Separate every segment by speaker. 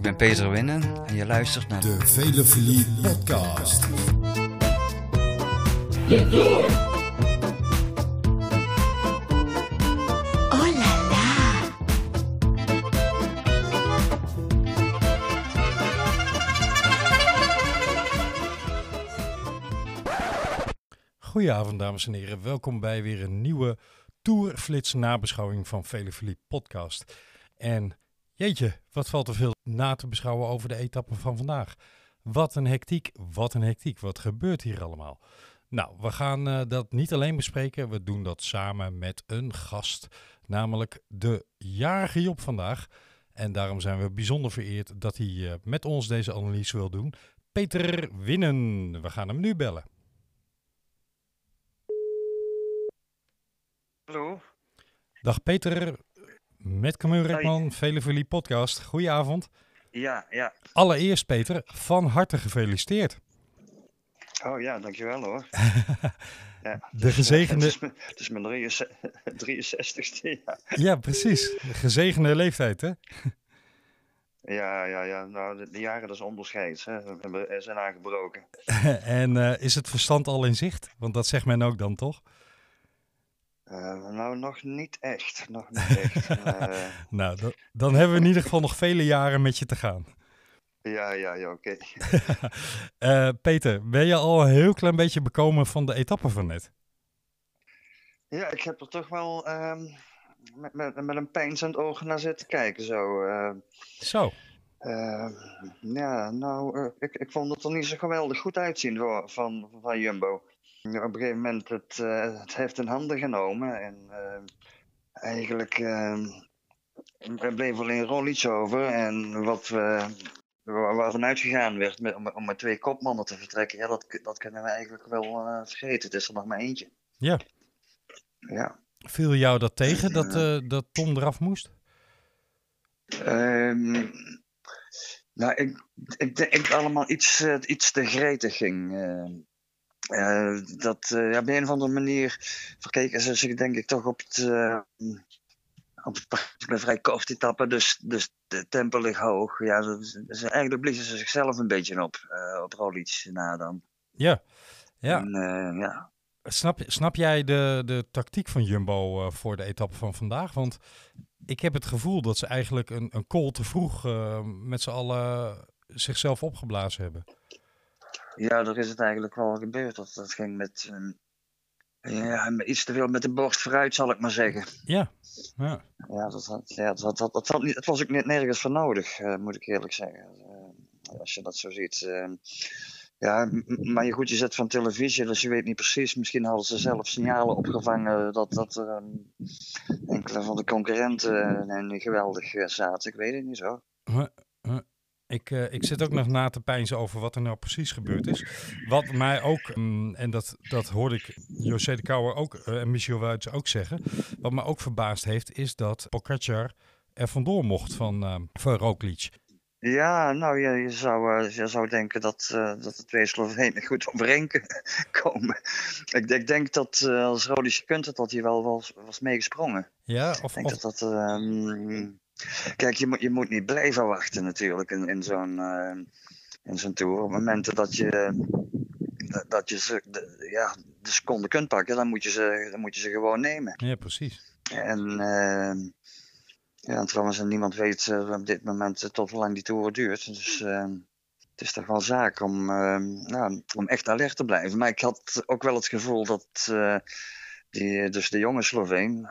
Speaker 1: Ik ben Peter Winnen en je luistert naar
Speaker 2: De Velofilie Podcast.
Speaker 3: Oh là là
Speaker 4: Goedenavond dames en heren, welkom bij weer een nieuwe Tourflits nabeschouwing van Velofilie podcast. En jeetje, wat valt er veel na te beschouwen over de etappen van vandaag. Wat een hectiek, wat een hectiek, wat gebeurt hier allemaal? Nou, we gaan eh, dat niet alleen bespreken, we doen dat samen met een gast, namelijk de jarige Job vandaag. En daarom zijn we bijzonder vereerd dat hij eh, met ons deze analyse wil doen. Peter Winnen, we gaan hem nu bellen.
Speaker 5: Hallo.
Speaker 4: Dag Peter, met Camille Rekman, Velevolie podcast. Goedenavond.
Speaker 5: Ja, ja.
Speaker 4: Allereerst Peter, van harte gefeliciteerd.
Speaker 5: Oh ja, dankjewel hoor. Ja,
Speaker 4: De gezegende,
Speaker 5: Het is, mijn- het is mijn 63 63ste. Ja.
Speaker 4: ja precies, de gezegende leeftijd hè?
Speaker 5: ja, ja, ja. Nou, de, de jaren dat is onderscheid. Hè. Er zijn aangebroken.
Speaker 4: En eh, is het verstand al in zicht? Want dat zegt men ook dan toch?
Speaker 5: Eh, nou, nog niet echt. Nog niet echt. Eh,
Speaker 4: Nou, dan, dan hebben we in ieder geval nog vele jaren met je te gaan.
Speaker 5: ja, ja, ja, oké.
Speaker 4: Eh, Peter, ben je al een heel klein beetje bekomen van de etappe van net?
Speaker 5: Ja, ik heb er toch wel ehm, met, met, met een pijnzend oog naar zitten kijken zo.
Speaker 4: Zo,
Speaker 5: Eh, ja, nou, ik, ik vond het er niet zo geweldig goed uitzien voor, van, van Jumbo. Op een gegeven moment het, eh, het heft in handen genomen en eh, eigenlijk eh, er bleef alleen Roglic over. En wat we, waar waarvan uitgegaan werd met, om, om met twee kopmannen te vertrekken, ja, dat, dat kunnen we eigenlijk wel vergeten. Het is er nog maar eentje.
Speaker 4: ja.
Speaker 5: Ja.
Speaker 4: Viel jou dat tegen dat, dat Tom eraf moest?
Speaker 5: Ehm, nou, ik, ik denk allemaal iets, iets te gretig ging. Eh, dat eh, ja, op een of andere manier verkeken ze zich denk ik toch op het, eh, op het. Ik ben vrij kort etappe, dus, dus de tempo ligt hoog. Ja, ze, ze- eigenlijk bliezen ze zichzelf een beetje op, op Roglic na dan.
Speaker 4: Ja. Ja,
Speaker 5: En, ja.
Speaker 4: Snap, snap jij de, de tactiek van Jumbo voor de etappe van vandaag? Want ik heb het gevoel dat ze eigenlijk een, een call te vroeg met z'n allen zichzelf opgeblazen hebben.
Speaker 5: Ja, er is het eigenlijk wel gebeurd. Dat, dat ging met, ehm, ja, iets te veel met de borst vooruit, zal ik maar zeggen.
Speaker 4: Ja, ja.
Speaker 5: Ja, dat, had, ja, dat, dat, dat, had niet, het was ook niet nergens voor nodig, eh, moet ik eerlijk zeggen. Eh, als je dat zo ziet. eh. ja, maar je goed, je zet van televisie, dus je weet niet precies. Misschien hadden ze zelf signalen opgevangen dat, dat er ehm, enkele van de concurrenten niet geweldig eh, zaten. Ik weet het niet zo.
Speaker 4: Ik, eh, ik zit ook nog na te peinzen over wat er nou precies gebeurd is. Wat mij ook, mm, en dat, dat hoorde ik José de Kouwer ook, eh, en Michel Wuits ook zeggen. Wat me ook verbaasd heeft, is dat Pogacar er vandoor mocht van, eh van Roglic.
Speaker 5: Ja, nou, je, je, zou, je zou denken dat, dat de twee Slovenen goed overeen komen. Ik, ik denk dat als Rodi gekund had, dat hij wel was, was meegesprongen.
Speaker 4: Ja, of,
Speaker 5: Ik denk
Speaker 4: of
Speaker 5: dat dat. ehm, kijk, je moet, je moet niet blijven wachten natuurlijk in, in zo'n eh, in zo'n tour. Op momenten dat je, dat, je ze, de, ja, de seconde kunt pakken, dan moet je ze, dan moet je ze gewoon nemen.
Speaker 4: ja, precies.
Speaker 5: En, ehm, ja, en trouwens, en niemand weet eh, op dit moment eh, tot hoe lang die tour duurt. Dus het is toch wel zaak om, ja, om echt alert te blijven. Maar ik had ook wel het gevoel dat eh, die, dus de jonge Sloveen.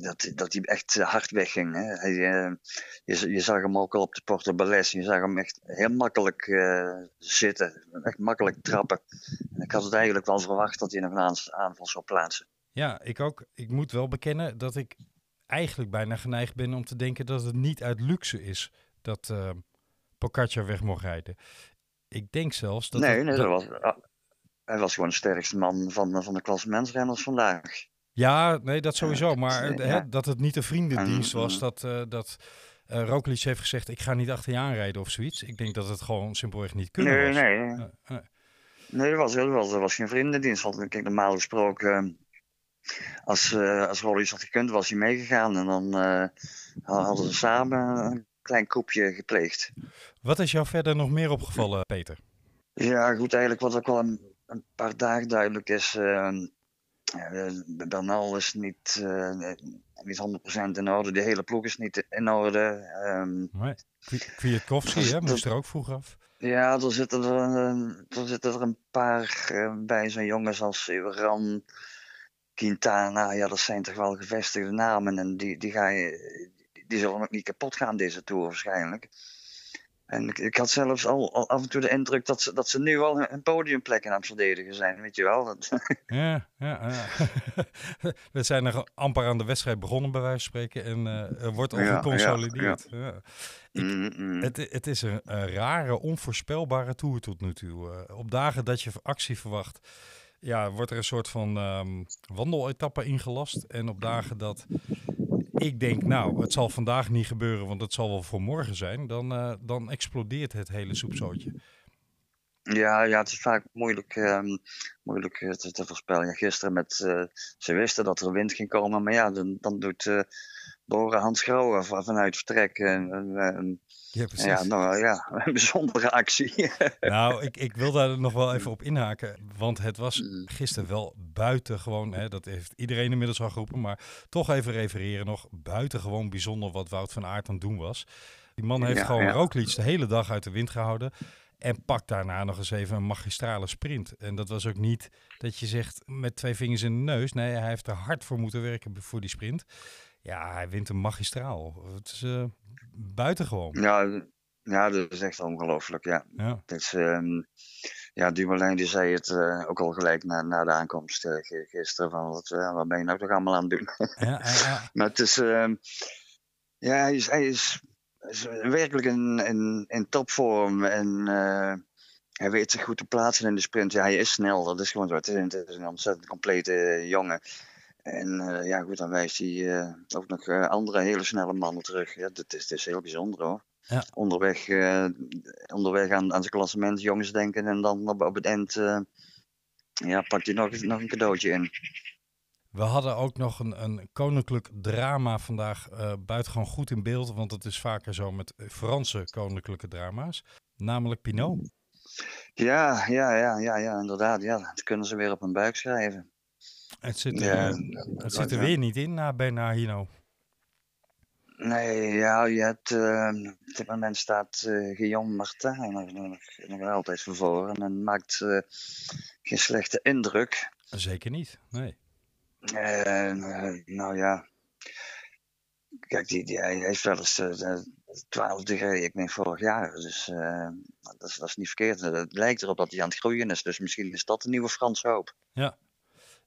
Speaker 5: Dat, dat hij echt eh, hard wegging. Hè. Hij, eh, je, je zag hem ook al op de Porto Balles. Je zag hem echt heel makkelijk eh, zitten. Echt makkelijk trappen. En ik had het eigenlijk wel verwacht dat hij nog een aanval zou plaatsen.
Speaker 4: Ja, ik ook. Ik moet wel bekennen dat ik eigenlijk bijna geneigd ben om te denken dat het niet uit luxe is dat Pogacar weg mocht rijden. Ik denk zelfs dat...
Speaker 5: nee,
Speaker 4: het-
Speaker 5: nee dat was, ah, hij was gewoon de sterkste man van, van de klassementsrenners vandaag.
Speaker 4: Ja, nee, dat sowieso. Maar
Speaker 5: ja.
Speaker 4: hè, dat het niet een vriendendienst
Speaker 5: En,
Speaker 4: was, dat, eh dat Roglic heeft gezegd, ik ga niet achter je aanrijden of zoiets. Ik denk dat het gewoon simpelweg niet kunnen
Speaker 5: Nee,
Speaker 4: was.
Speaker 5: nee.
Speaker 4: Eh,
Speaker 5: Nee, dat was, dat was, dat was geen vriendendienst. Want kijk, normaal gesproken, als, eh als Roglic had gekund, was hij meegegaan. En dan hadden ze samen een klein koepje gepleegd.
Speaker 4: Wat is jou verder nog meer opgevallen, Peter?
Speaker 5: Ja, goed, eigenlijk wat ook wel een, een paar dagen duidelijk is. Eh, Bernal is niet, eh, niet 100% in orde. De hele ploeg is niet in orde.
Speaker 4: Nee. Kwi- Kwiatkowski, hè? Moest er ook vroeg af.
Speaker 5: Ja, er zitten er, een- er, zitten er een paar eh, bij, zo'n jongens als Ran, Quintana. Ja, dat zijn toch wel gevestigde namen. En die, die, ga je, die zullen ook niet kapot gaan deze Tour waarschijnlijk. En ik, ik had zelfs al, al af en toe de indruk dat ze, dat ze nu al een podiumplek aan het verdedigen zijn, weet je wel. Dat,
Speaker 4: Ja, ja, ja. We zijn nog amper aan de wedstrijd begonnen, bij wijze van spreken. En eh, er wordt al
Speaker 5: Ja,
Speaker 4: geconsolideerd. Ja, Ik-
Speaker 5: Mm, mm.
Speaker 4: Het, het is een, een rare, onvoorspelbare tour tot nu toe. Eh, op dagen dat je actie verwacht, ja, wordt er een soort van ehm wandeletappe ingelast. En op dagen dat ik denk, nou, het zal vandaag niet gebeuren, want het zal wel voor morgen zijn, dan, eh, dan explodeert het hele soepzootje.
Speaker 5: Ja, ja, het is vaak moeilijk, ehm, moeilijk eh, te, te voorspellen. Gisteren met, eh, ze wisten dat er wind ging komen, maar ja, dan, dan doet eh Bora Hans Grauwe van- vanuit vertrek.
Speaker 4: Ja, precies.
Speaker 5: ja, nou ja, een bijzondere actie.
Speaker 4: Nou, ik, ik wil daar nog wel even op inhaken. Want het was
Speaker 5: Mm.
Speaker 4: gisteren wel buitengewoon. Hè, dat heeft iedereen inmiddels al geroepen. Maar toch even refereren nog. Buitengewoon bijzonder wat Wout van Aert aan het doen was. Die man heeft
Speaker 5: Ja,
Speaker 4: gewoon
Speaker 5: ja.
Speaker 4: Roglic de hele dag uit de wind gehouden. En pakt daarna nog eens even een magistrale sprint. En dat was ook niet dat je zegt met twee vingers in de neus. Nee, hij heeft er hard voor moeten werken voor die sprint. Ja, hij wint een magistraal. Het is eh, buitengewoon.
Speaker 5: ja, ja, dat is echt ongelooflijk. Ja,
Speaker 4: Ja.
Speaker 5: ehm, ja Dumoulin die zei het eh, ook al gelijk na, na de aankomst gi- gisteren. Van, wat, wat ben je nou toch allemaal aan het doen?
Speaker 4: Ja, ja, ja.
Speaker 5: Maar het is, ehm, ja, hij is, hij is, is werkelijk in, in, in topvorm en hij weet zich goed te plaatsen in de sprint. Ja, hij is snel, dat is gewoon zo. Het is, een- het is een ontzettend complete jongen. En eh, ja, goed, dan wijst hij eh, ook nog eh, andere hele snelle mannen terug. Ja, dat is, het is heel bijzonder hoor.
Speaker 4: Ja.
Speaker 5: Onderweg, onderweg aan, aan zijn klassement jongens denken en dan op, op het eind ja, pakt hij nog, nog een cadeautje in.
Speaker 4: We hadden ook nog een, een koninklijk drama vandaag buitengewoon goed in beeld. Want het is vaker zo met Franse koninklijke drama's. Namelijk Pinot.
Speaker 5: Ja, ja, ja, ja, ja, inderdaad. Ja, dat kunnen ze weer op hun buik schrijven.
Speaker 4: Het zit,
Speaker 5: Ja,
Speaker 4: zit er
Speaker 5: ja.
Speaker 4: weer niet in na Bernard Hinault.
Speaker 5: Nee, ja, je hebt, eh, op dit moment staat eh Guillaume Martin nog, nog, nog altijd voor voren en maakt eh, geen slechte indruk.
Speaker 4: Zeker niet, nee.
Speaker 5: Eh, nou ja, kijk, die, die, hij heeft wel eens eh, twaalfde gereden, ik denk vorig jaar, dus dat, is, dat is niet verkeerd. Het lijkt erop dat hij aan het groeien is, dus misschien is dat een nieuwe Franse hoop.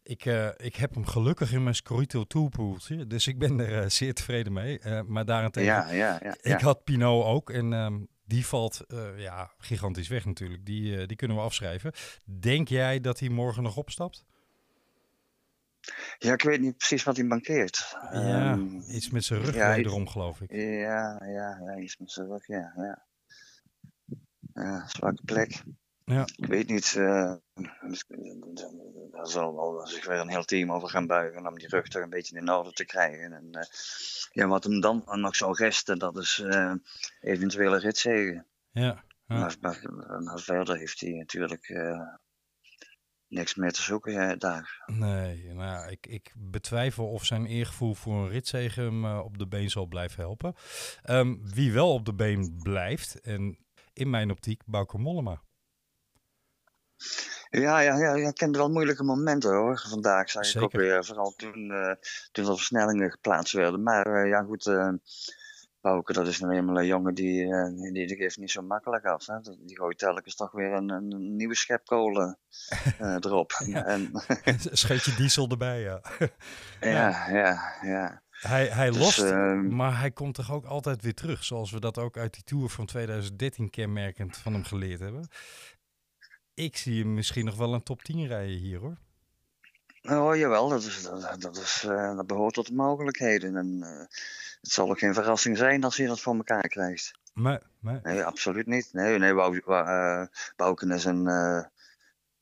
Speaker 4: Ik, eh, ik heb hem gelukkig in mijn Scorito toolpoeltje. Dus ik ben er eh, zeer tevreden mee. Eh, maar daarentegen,
Speaker 5: Ja, ja, ja.
Speaker 4: ik had Pinot ook. En ehm, die valt ja, gigantisch weg natuurlijk. Die, die kunnen we afschrijven. Denk jij dat hij morgen nog opstapt?
Speaker 5: Ja, ik weet niet precies wat hij mankeert.
Speaker 4: ja,
Speaker 5: Ehm,
Speaker 4: iets met zijn rug wederom geloof ik.
Speaker 5: Ja, ja, ja, iets met zijn rug, ja, ja. Ja, zwakke plek.
Speaker 4: Ja.
Speaker 5: Ik weet niet, eh, daar zal wel zich weer een heel team over gaan buigen om die rug toch een beetje in orde te krijgen. En eh, ja, wat hem dan nog zou resten, dat is eh, eventuele ritzegen.
Speaker 4: Ja, ja.
Speaker 5: Maar, maar, maar verder heeft hij natuurlijk niks meer te zoeken daar.
Speaker 4: Nee, nou, ik, ik betwijfel of zijn eergevoel voor een ritzege hem op de been zal blijven helpen. Ehm, wie wel op de been blijft, en in mijn optiek, Bauke Mollema.
Speaker 5: Ja, ja, ja, ik kende wel moeilijke momenten hoor. Vandaag zag ik ook weer, vooral toen, eh, toen er versnellingen geplaatst werden. Maar eh, ja, goed, Bouke, dat is nou eenmaal een jongen die, die, die geeft niet zo makkelijk af. Hè? Die gooit telkens toch weer een, een, nieuwe schep kolen eh, erop. En,
Speaker 4: Scheetje diesel erbij, ja.
Speaker 5: ja, ja, ja.
Speaker 4: Hij, hij
Speaker 5: Dus,
Speaker 4: lost,
Speaker 5: ehm,
Speaker 4: maar hij komt toch ook altijd weer terug. Zoals we dat ook uit die Tour van 2013 kenmerkend van hem geleerd hebben. Ik zie hem misschien nog wel een top 10 rijden hier hoor.
Speaker 5: Oh jawel, dat, is, dat, dat, is, eh, dat behoort tot de mogelijkheden. En eh, het zal ook geen verrassing zijn als hij dat voor elkaar krijgt.
Speaker 4: Maar, maar
Speaker 5: Nee, absoluut niet. Nee, nee eh, Bouken is een,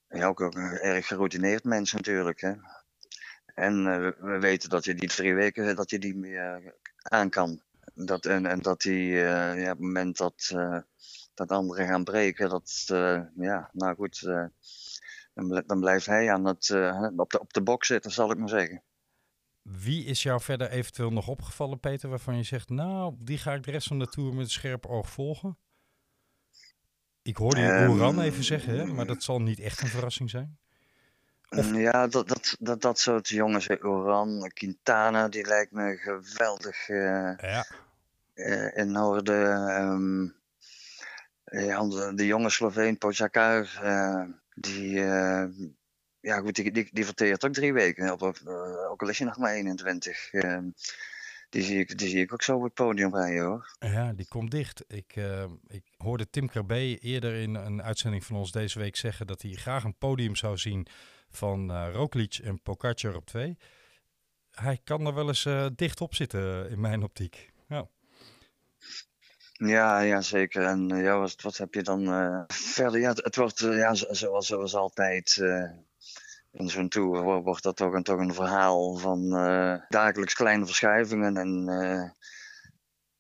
Speaker 5: ja, ook, ook een erg geroutineerd mens natuurlijk. Hè. En we, we weten dat je die drie weken dat je die meer aan kan. dat, en, en dat hij ja, op het moment dat, dat anderen gaan breken, dat, eh, ja, nou goed, eh, dan, bl- dan blijft hij aan het, eh, op, de, op de bok zitten, zal ik maar zeggen.
Speaker 4: Wie is jou verder eventueel nog opgevallen, Peter, waarvan je zegt, nou, die ga ik de rest van de tour met een scherp oog volgen? Ik hoorde je Oeran even zeggen, hè, maar dat zal niet echt een verrassing zijn. Of-
Speaker 5: Ja, dat, dat, dat, dat soort jongens, Oran, Quintana, die lijkt me geweldig
Speaker 4: Ja,
Speaker 5: in orde. ehm, ja, de, de jonge Sloveen, Pogacar, eh die, eh, ja goed, die, die, verteert ook drie weken, op, eh, ook al is je nog maar 21. ehm, die, zie ik, die zie ik ook zo op het podium rijden hoor.
Speaker 4: ja, die komt dicht. Ik, eh, ik hoorde Tim Krabbe eerder in een uitzending van ons deze week zeggen dat hij graag een podium zou zien van eh Roglic en Pogacar op twee. Hij kan er wel eens eh, dicht op zitten eh, in mijn optiek. Ja.
Speaker 5: Ja, zeker. En eh, ja, wat, wat heb je dan eh, verder? Ja, het, wordt eh, ja, zo- zoals, zoals altijd eh, in zo'n tour wo- wordt dat toch een, toch een verhaal van dagelijks kleine verschuivingen. En,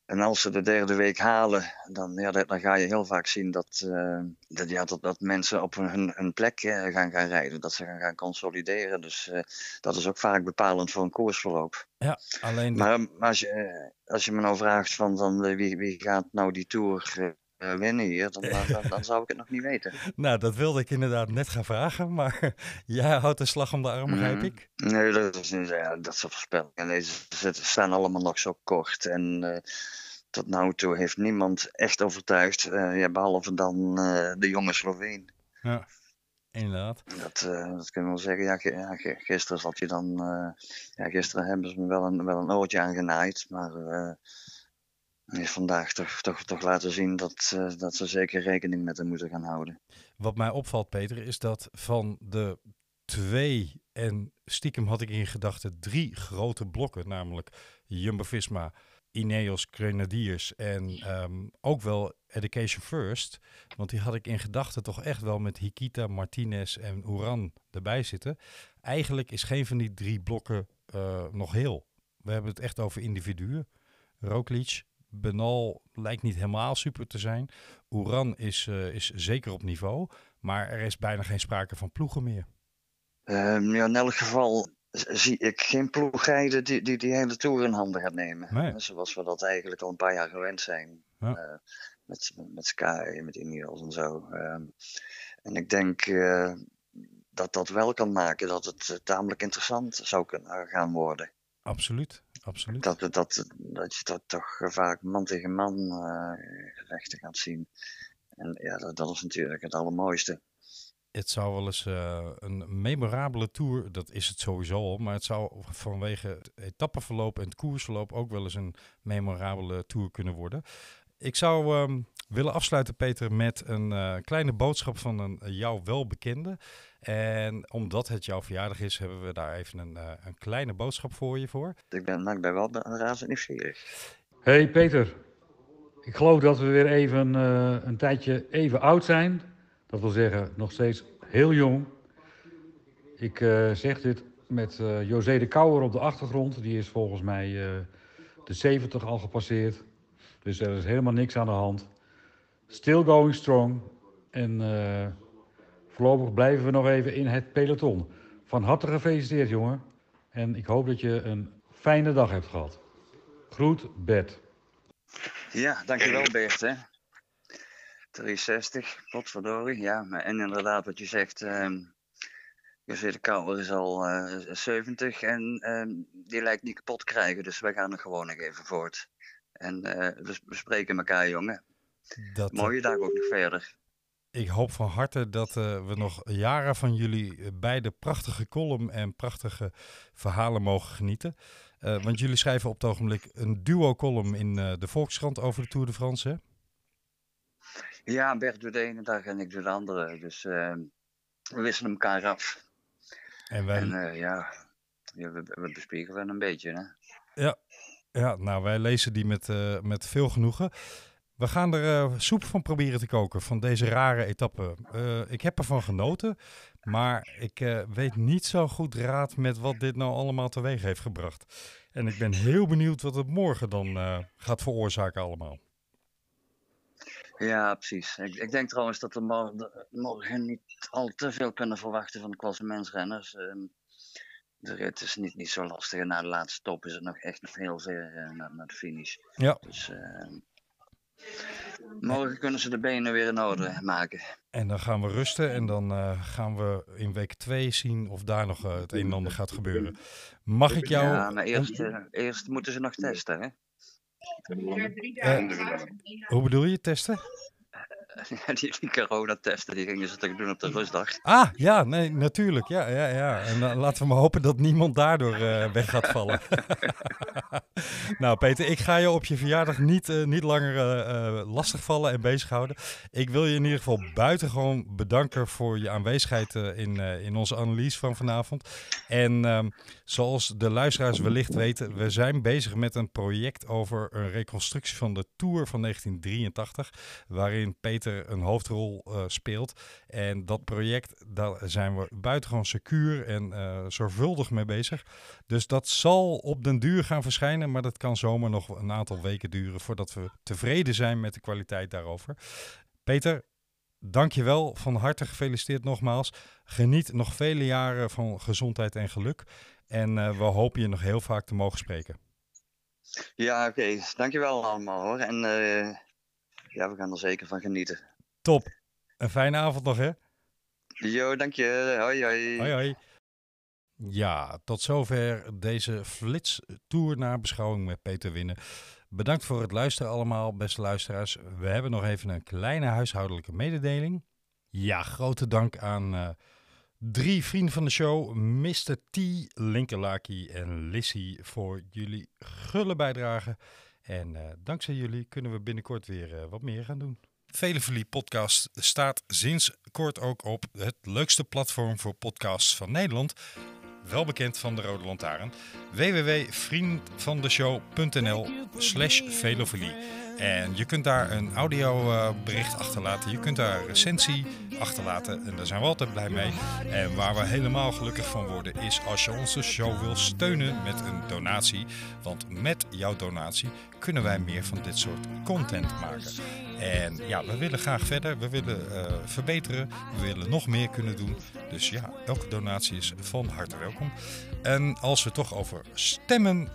Speaker 5: en als ze de derde week halen, dan, ja, dan, dan ga je heel vaak zien dat, eh, dat, ja, dat, dat mensen op hun, hun plek eh, gaan, gaan rijden. Dat ze gaan, gaan consolideren. Dus eh, dat is ook vaak bepalend voor een koersverloop.
Speaker 4: ja, alleen
Speaker 5: Maar, maar als, je, als je me nou vraagt van, van wie, wie gaat nou die Tour eh, eh, winnen hier, dan, dan, dan, dan zou ik het nog niet weten.
Speaker 4: Nou, dat wilde ik inderdaad net gaan vragen, maar jij houdt de slag om de arm, begrijp
Speaker 5: Mhm.
Speaker 4: ik.
Speaker 5: Nee, dat, is, niet- ja, dat soort voorspellingen. Nee, ze zitten- staan allemaal nog zo kort. En eh, tot nu toe heeft niemand echt overtuigd, eh, ja, behalve dan de jonge Sloveen.
Speaker 4: Ja, inderdaad.
Speaker 5: Dat, dat kunnen we wel zeggen. Ja, ja, gisteren zat je dan. ja, gisteren hebben ze me wel een, wel een oortje aangenaaid. Maar heeft vandaag toch, toch, toch laten zien dat, eh, dat ze zeker rekening met hem moeten gaan houden.
Speaker 4: Wat mij opvalt, Peter, is dat van de twee en stiekem had ik in gedachten drie grote blokken, namelijk Jumbo-Visma, Ineos, Grenadiers en ehm, ook wel Education First. Want die had ik in gedachten toch echt wel met Hikita, Martinez en Uran erbij zitten. Eigenlijk is geen van die drie blokken eh, nog heel. We hebben het echt over individuen. Roglic, Benal lijkt niet helemaal super te zijn. Oeran is, eh, is zeker op niveau, maar er is bijna geen sprake van ploegen meer.
Speaker 5: Ehm, ja, in elk geval zie ik geen ploeg rijden die, die die hele tour in handen gaat nemen.
Speaker 4: Nee.
Speaker 5: Zoals we dat eigenlijk al een paar jaar gewend zijn.
Speaker 4: Ja.
Speaker 5: Eh, met, met Sky, met Ineos en zo. Ehm, en ik denk eh, dat dat wel kan maken dat het tamelijk interessant zou kunnen gaan worden.
Speaker 4: Absoluut, absoluut.
Speaker 5: Dat, dat, dat, je dat toch vaak man tegen man eh, gevechten gaat zien. En ja, dat, dat is natuurlijk het allermooiste.
Speaker 4: Het zou wel eens eh, een memorabele tour, dat is het sowieso al, maar het zou vanwege het etappeverloop en het koersverloop ook wel eens een memorabele tour kunnen worden. Ik zou willen afsluiten, Peter, met een eh, kleine boodschap van een eh, jou welbekende. En omdat het jouw verjaardag is, hebben we daar even een, eh, een kleine boodschap voor je voor.
Speaker 5: Ik ben, nou, ik ben wel razend nieuwsgierig.
Speaker 6: Hey Peter, ik geloof dat we weer even eh, een tijdje even oud zijn. Dat wil zeggen, nog steeds heel jong. Ik eh, zeg dit met eh, José de Kouwer op de achtergrond. Die is volgens mij eh, de 70 al gepasseerd. Dus er is helemaal niks aan de hand. Still going strong. En eh, voorlopig blijven we nog even in het peloton. Van harte gefeliciteerd, jongen. En ik hoop dat je een fijne dag hebt gehad. Groet, Bert.
Speaker 5: Ja, dankjewel Bert. Hè. 63, potverdorie. Ja, en inderdaad wat je zegt, ehm José de Kouwer is al eh, 70 en ehm, die lijkt niet kapot te krijgen. Dus wij gaan er gewoon nog even voort. En eh, we we spreken elkaar, jongen.
Speaker 4: Dat,
Speaker 5: Mooie dag ook nog verder.
Speaker 4: Ik hoop van harte dat eh, we nog jaren van jullie eh, beide prachtige column en prachtige verhalen mogen genieten. Eh, want jullie schrijven op het ogenblik een duo-column in de Volkskrant over de Tour de France. Hè?
Speaker 5: Ja, Bert doet de ene dag en ik doe de andere. Dus ehm, we wisselen elkaar af.
Speaker 4: En wij,
Speaker 5: En ja, ja, we, we bespiegelen een beetje. Hè.
Speaker 4: ja, nou, wij lezen die met, met veel genoegen. We gaan er eh, soep van proberen te koken, van deze rare etappe. Eh, ik heb ervan genoten, maar ik eh, weet niet zo goed raad met wat dit nou allemaal teweeg heeft gebracht. En ik ben heel benieuwd wat het morgen dan gaat veroorzaken allemaal.
Speaker 5: Ja, precies. Ik, ik denk trouwens dat we morgen, morgen niet al te veel kunnen verwachten van de klassementsrenners. Ehm de rit is niet, niet zo lastig en na de laatste top is het nog echt nog heel ver naar, naar de finish.
Speaker 4: Ja.
Speaker 5: Dus ehm morgen kunnen ze de benen weer in orde maken.
Speaker 4: En dan gaan we rusten en dan eh, gaan we in week 2 zien of daar nog eh, het een en ander gaat gebeuren. Mag ik jou...
Speaker 5: Ja, maar eerst, eh, eerst moeten ze nog testen, hè?
Speaker 4: Hoe bedoel je, testen?
Speaker 5: die, die coronatesten, die gingen ze toch doen op de rustdag.
Speaker 4: Ah, ja, nee, natuurlijk. Ja, ja, ja. En dan laten we maar hopen dat niemand daardoor eh, weg gaat vallen. nou, Peter, ik ga je op je verjaardag niet, eh, niet langer eh, eh, lastigvallen en bezighouden. Ik wil je in ieder geval buitengewoon bedanken voor je aanwezigheid eh, in, eh, in onze analyse van vanavond. En ehm, zoals de luisteraars wellicht weten, we zijn bezig met een project over een reconstructie van de Tour van 1983, waarin Peter een hoofdrol eh, speelt. En dat project, daar zijn we buitengewoon secuur en eh, zorgvuldig mee bezig. Dus dat zal op den duur gaan verschijnen, maar dat kan zomaar nog een aantal weken duren voordat we tevreden zijn met de kwaliteit daarover. Peter, dankjewel. Van harte gefeliciteerd nogmaals. Geniet nog vele jaren van gezondheid en geluk. En eh, we hopen je nog heel vaak te mogen spreken.
Speaker 5: Ja, oké. Dankjewel allemaal hoor. En eh, ja, we gaan er zeker van genieten.
Speaker 4: Top. Een fijne avond nog, hè?
Speaker 5: Jo, dank je. Hoi, hoi.
Speaker 4: Hoi, hoi. Ja, tot zover deze Flits Tour naar beschouwing met Peter Winnen. Bedankt voor het luisteren allemaal, beste luisteraars. We hebben nog even een kleine huishoudelijke mededeling. Ja, grote dank aan eh, drie vrienden van de show, Mr. T, Linkelaki en Lissy, voor jullie gulle bijdrage. En eh, dankzij jullie kunnen we binnenkort weer eh, wat meer gaan doen. Veleverlie podcast staat sinds kort ook op het leukste platform voor podcasts van Nederland. Wel bekend van de Rode Lantaarn. www.vriendvandeshow.nl slash velofilie. En je kunt daar een audiobericht achterlaten. Je kunt daar een recensie achterlaten. En daar zijn we altijd blij mee. En waar we helemaal gelukkig van worden is als je onze show wil steunen met een donatie. Want met jouw donatie kunnen wij meer van dit soort content maken. En ja, we willen graag verder. We willen eh, verbeteren. We willen nog meer kunnen doen. Dus ja, elke donatie is van harte welkom. En als we toch over stemmen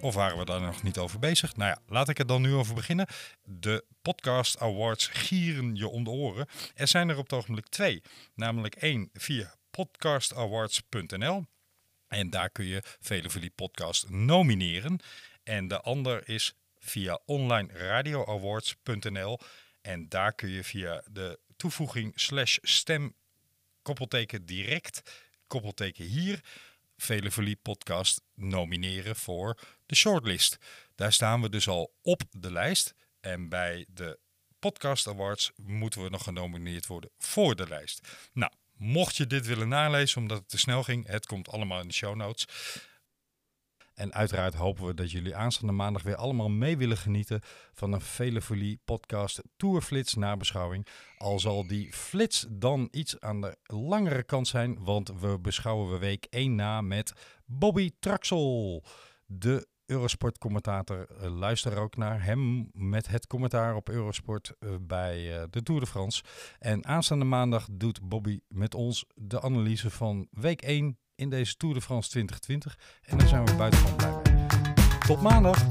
Speaker 4: of waren we daar nog niet over bezig? Nou ja, laat ik er dan nu over beginnen. De Podcast Awards gieren je om de oren. Er zijn er op het ogenblik twee. Namelijk één via podcastawards.nl. En daar kun je Vele Podcast nomineren. En de ander is via onlineradioawards.nl. En daar kun je via de toevoeging slash stem koppelteken direct koppelteken hier Velevolie podcast nomineren voor de shortlist. Daar staan we dus al op de lijst. En bij de Podcast Awards moeten we nog genomineerd worden voor de lijst. Nou, mocht je dit willen nalezen omdat het te snel ging, het komt allemaal in de show notes. En uiteraard hopen we dat jullie aanstaande maandag weer allemaal mee willen genieten van een Velefolie podcast Tourflits nabeschouwing. Al zal die flits dan iets aan de langere kant zijn, want we beschouwen we week 1 na met Bobby Traxel, de Eurosport-commentator. Uh, luister ook naar hem met het commentaar op Eurosport uh, bij uh, de Tour de France. En aanstaande maandag doet Bobby met ons de analyse van week 1 in deze Tour de France 2020. En daar zijn we buitengewoon blij mee. Tot maandag!